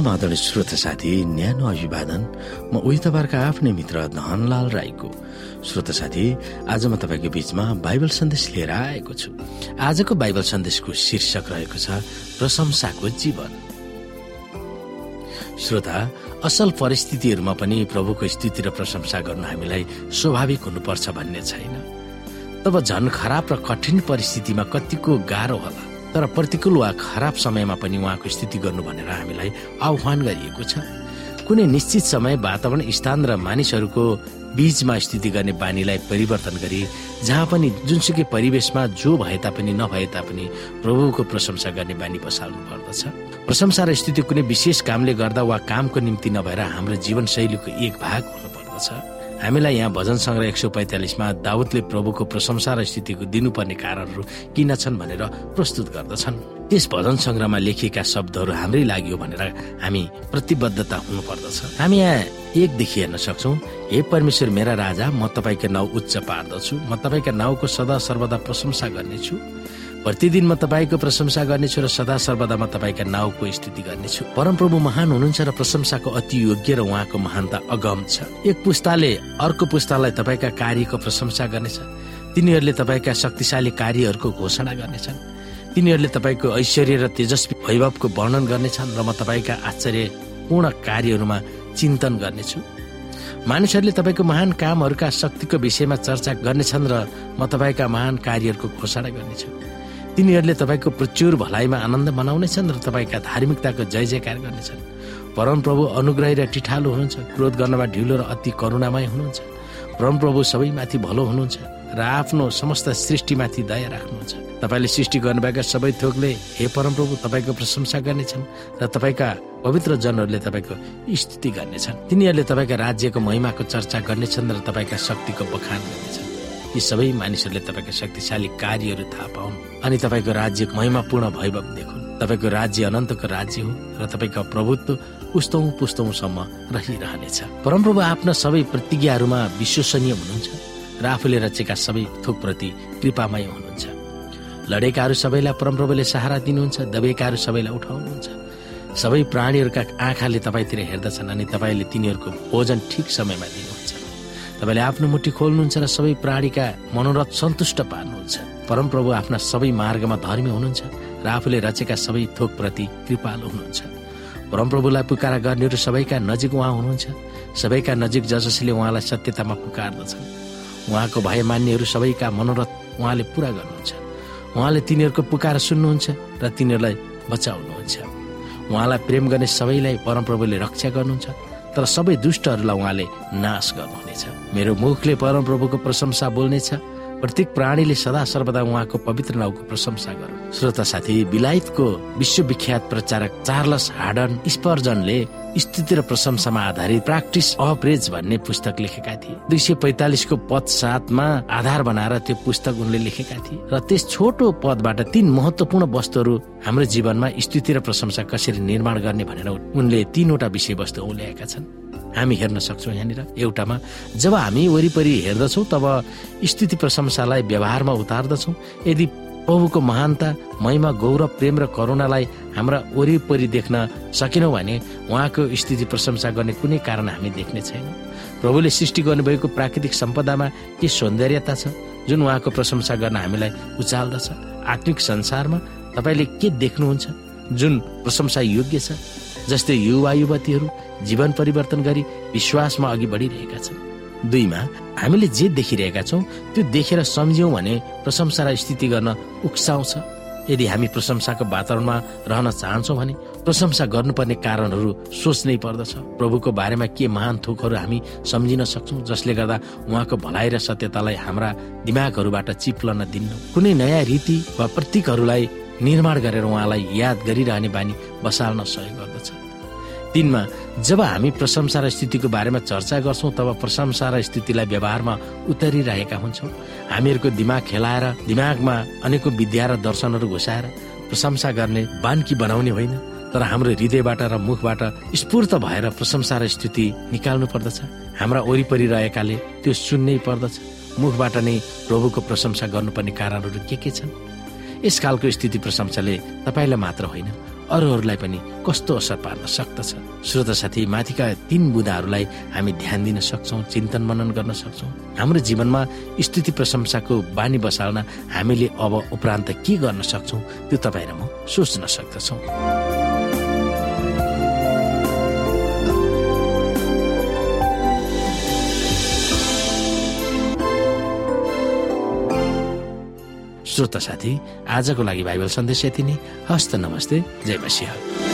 समाधान श्रोत साथी न्यानो अभिवादन म उही तपाईँहरूका आफ्नै मित्र धनलाल राईको। श्रोत साथी आज म तपाईँको बीचमा बाइबल सन्देश लिएर आएको छु। आजको बाइबल सन्देशको शीर्षक रहेको छ प्रशंसाको जीवन। श्रोता असल परिस्थितिहरूमा पनि प्रभुको स्थिति र प्रशंसा गर्नु हामीलाई स्वाभाविक हुनुपर्छ भन्ने छैन। तब झन खराब र कठिन परिस्थितिमा कतिको गाह्रो होला। तर प्रतिकूल वा खराब समयमा पनि उहाँको स्थिति गर्नु भनेर हामीलाई आह्वान गरिएको छ। कुनै निश्चित समय वातावरण स्थान र मानिसहरूको बीचमा स्थिति गर्ने बानीलाई परिवर्तन गरी जहाँ पनि जुनसुकै परिवेशमा जो भए तापनि नभए तापनि प्रभुको प्रशंसा गर्ने बानी बसाल्नु पर्दछ। प्रशंसा र स्थिति कुनै विशेष कामले गर्दा वा कामको निम्ति नभएर हाम्रो जीवनशैलीको एक भाग हुनुपर्दछ हामीलाई यहाँ भजन सङ्ग्रह एक सौ पैँतालिसमा दाउदले प्रभुको प्रशंसा र स्थितिको दिनुपर्ने कारणहरू किन छन् भनेर प्रस्तुत गर्दछन्। त्यस भजन सङ्ग्रहमा लेखिएका शब्दहरू हाम्रै लागि हो भनेर हामी प्रतिबद्धता हुनुपर्दछ। हामी यहाँ एकदेखि हेर्न सक्छौ हे परमेश्वर मेरा राजा म तपाईँको नाउँ उच्च पार्दछु म तपाईँका नाउँको सदा सर्वदा प्रशंसा गर्नेछु। प्रतिदिन म तपाईँको प्रशंसा गर्नेछु र सदा सर्वदा म तपाईँका नाउँको स्तुति गर्नेछु। परमप्रभु महान हुनुहुन्छ र प्रशंसाको अति योग्य र उहाँको महानता अगम छ। एक पुस्ताले अर्को पुस्तालाई तपाईँका कार्यको प्रशंसा गर्नेछ। तिनीहरूले तपाईँका शक्तिशाली कार्यहरूको घोषणा गर्नेछन्। तिनीहरूले तपाईँको ऐश्वर्य र तेजस्वी वैभवको वर्णन गर्नेछन् र म तपाईँका आश्चर्यपूर्ण कार्यहरूमा चिन्तन गर्नेछु। मानिसहरूले तपाईँको महान कामहरूका शक्तिको विषयमा चर्चा गर्नेछन् र म तपाईँका महान कार्यहरूको घोषणा गर्नेछु। तिनीहरूले तपाईँको प्रचुर भलाइमा आनन्द मनाउनेछन् र तपाईँका धार्मिकताको जय जयकार गर्नेछन्। परमप्रभु अनुग्रही र टिठालो हुनुहुन्छ। क्रोध गर्नमा ढिलो र अति करुणामय हुनुहुन्छ। परमप्रभु सबैमाथि भलो हुनुहुन्छ र आफ्नो समस्त सृष्टिमाथि दया राख्नुहुन्छ। तपाईँले सृष्टि गर्नुभएका सबै थोकले हे परमप्रभु तपाईँको प्रशंसा गर्नेछन् र तपाईँका पवित्र जनहरूले तपाईँको स्तुति गर्नेछन्। तिनीहरूले तपाईँका राज्यको महिमाको चर्चा गर्नेछन् र तपाईँका शक्तिको बखान गर्नेछन्। यी सबै मानिसहरूले तपाईँको शक्तिशाली कार्यहरू थाहा पाउन्। अनि तपाईँको राज्यको महिमापूर्ण भैभव देखुन्। तपाईँको राज्य अनन्तको राज्य हो र तपाईँको प्रभुत्व पुस्तौँ पुस्तौँसम्म रहिरहनेछ। परमप्रभु आफ्ना सबै प्रतिज्ञाहरूमा विश्वसनीय हुनुहुन्छ र आफूले रचेका सबै थोकप्रति कृपामय हुनुहुन्छ। लडेकाहरू सबैलाई परमप्रभुले सहारा दिनुहुन्छ दबेकाहरू सबैलाई उठाउनुहुन्छ। सबै प्राणीहरूका आँखाले तपाईँतिर हेर्दछन् अनि तपाईँले तिनीहरूको भोजन ठिक समयमा दिनुहुन्छ। तपाईँले आफ्नो मुठी खोल्नुहुन्छ र सबै प्राणीका मनोरथ सन्तुष्ट पार्नुहुन्छ। परमप्रभु आफ्ना सबै मार्गमा धर्मी हुनुहुन्छ र आफूले रचेका सबै थोक प्रति कृपालु हुनुहुन्छ। परमप्रभुलाई पुकारा गर्नेहरू सबैका नजिक उहाँ हुनुहुन्छ। सबैका नजिक जसले उहाँलाई सत्यतामा पुकार्दछन् उहाँको भय मान्नेहरू सबैका मनोरथ उहाँले पुरा गर्नुहुन्छ। उहाँले तिनीहरूको पुकार सुन्नुहुन्छ र तिनीहरूलाई बचाउनुहुन्छ। उहाँलाई प्रेम गर्ने सबैलाई परमप्रभुले रक्षा गर्नुहुन्छ। तर सबै दुष्टहरूलाई उहाँले नाश गर्नुहुनेछ। मेरो मुखले परमप्रभुको प्रशंसा बोल्नेछ। प्रत्येक प्राणीले सदा सर्वदा उहाँको पवित्र नाउँको प्रशंसा गरौँ। श्रोता साथी बिलायतको विश्वविख्यात प्रचारक चार्लस हार्डन स्पर्जनले स्थिति र प्रशंसामा आधारित प्र्याक्टिस अफ रेज भन्ने पुस्तक लेखेका थिए। दुई सय पैतालिसको पद सातमा आधार बनाएर त्यो पुस्तक उनले लेखेका थिए र त्यस छोटो पदबाट तीन महत्वपूर्ण वस्तुहरू हाम्रो जीवनमा स्थिति र प्रशंसा कसरी निर्माण गर्ने भनेर उनले तीनवटा विषयवस्तु औल्याएका छन्। हामी हेर्न सक्छौँ यहाँनिर एउटामा। जब हामी वरिपरि हेर्दछौँ तब स्थिति प्रशंसालाई व्यवहारमा उतार्दछौँ। यदि प्रभुको महानता महिमा गौरव प्रेम र करुणालाई हाम्रा वरिपरि देख्न सकेनौँ भने उहाँको स्थिति प्रशंसा गर्ने कुनै कारण हामी देख्ने छैनौँ। प्रभुले सृष्टि गर्नुभएको प्राकृतिक सम्पदामा के सौन्दर्यता छ जुन उहाँको प्रशंसा गर्न हामीलाई उचाल्दछ आत्मिक संसारमा तपाईँले के देख्नुहुन्छ जुन प्रशंसा योग्य छ? जस्तै युवा युवतीहरू जीवन परिवर्तन गरी विश्वासमा अघि बढिरहेका छन्। दुईमा हामीले जे देखिरहेका छौँ त्यो देखेर सम्झ्यौँ भने प्रशंसा र स्थिति गर्न उक्साउँछ। यदि हामी प्रशंसाको वातावरणमा रहन चाहन्छौँ भने प्रशंसा गर्नुपर्ने कारणहरू सोच्नै पर्दछ। प्रभुको बारेमा के महान थोकहरू हामी सम्झिन सक्छौँ जसले गर्दा उहाँको भलाइ र सत्यतालाई हाम्रा दिमागहरूबाट चिप्लन दिन्न। कुनै नयाँ रीति वा प्रतीकहरूलाई निर्माण गरेर उहाँलाई याद गरिरहने बानी बसाल्न सहयोग गर्दछ। तिनमा जब हामी प्रशंसा र स्थितिको बारेमा चर्चा गर्छौँ तब प्रशंसा र स्थितिलाई व्यवहारमा उतरिरहेका हुन्छौँ। हामीहरूको दिमाग खेलाएर दिमागमा अनेकौँ विद्या र दर्शनहरू घुसाएर प्रशंसा गर्ने बान्की बनाउने होइन तर हाम्रो हृदयबाट र मुखबाट स्फूर्त भएर प्रशंसा र स्थिति निकाल्नु पर्दछ। हाम्रा वरिपरि रहेकाले त्यो सुन्नै पर्दछ। मुखबाट नै प्रभुको प्रशंसा गर्नुपर्ने कारणहरू के के छन्? यस कालको स्थिति प्रशंसाले तपाईँलाई मात्र होइन अरूहरूलाई पनि कस्तो असर पार्न सक्दछ? श्रोता साथी माथिका तीन बुदाहरूलाई हामी ध्यान दिन सक्छौँ चिन्तन मनन गर्न सक्छौँ। हाम्रो जीवनमा स्तुति प्रशंसाको बानी बसाल्न हामीले अब उपरान्त के गर्न सक्छौँ त्यो तपाईँ र म सोच्न सक्दछौँ। श्रोता साथी आजको लागि बाइबल सन्देश यति नै। हस्त नमस्ते जय मसिंह।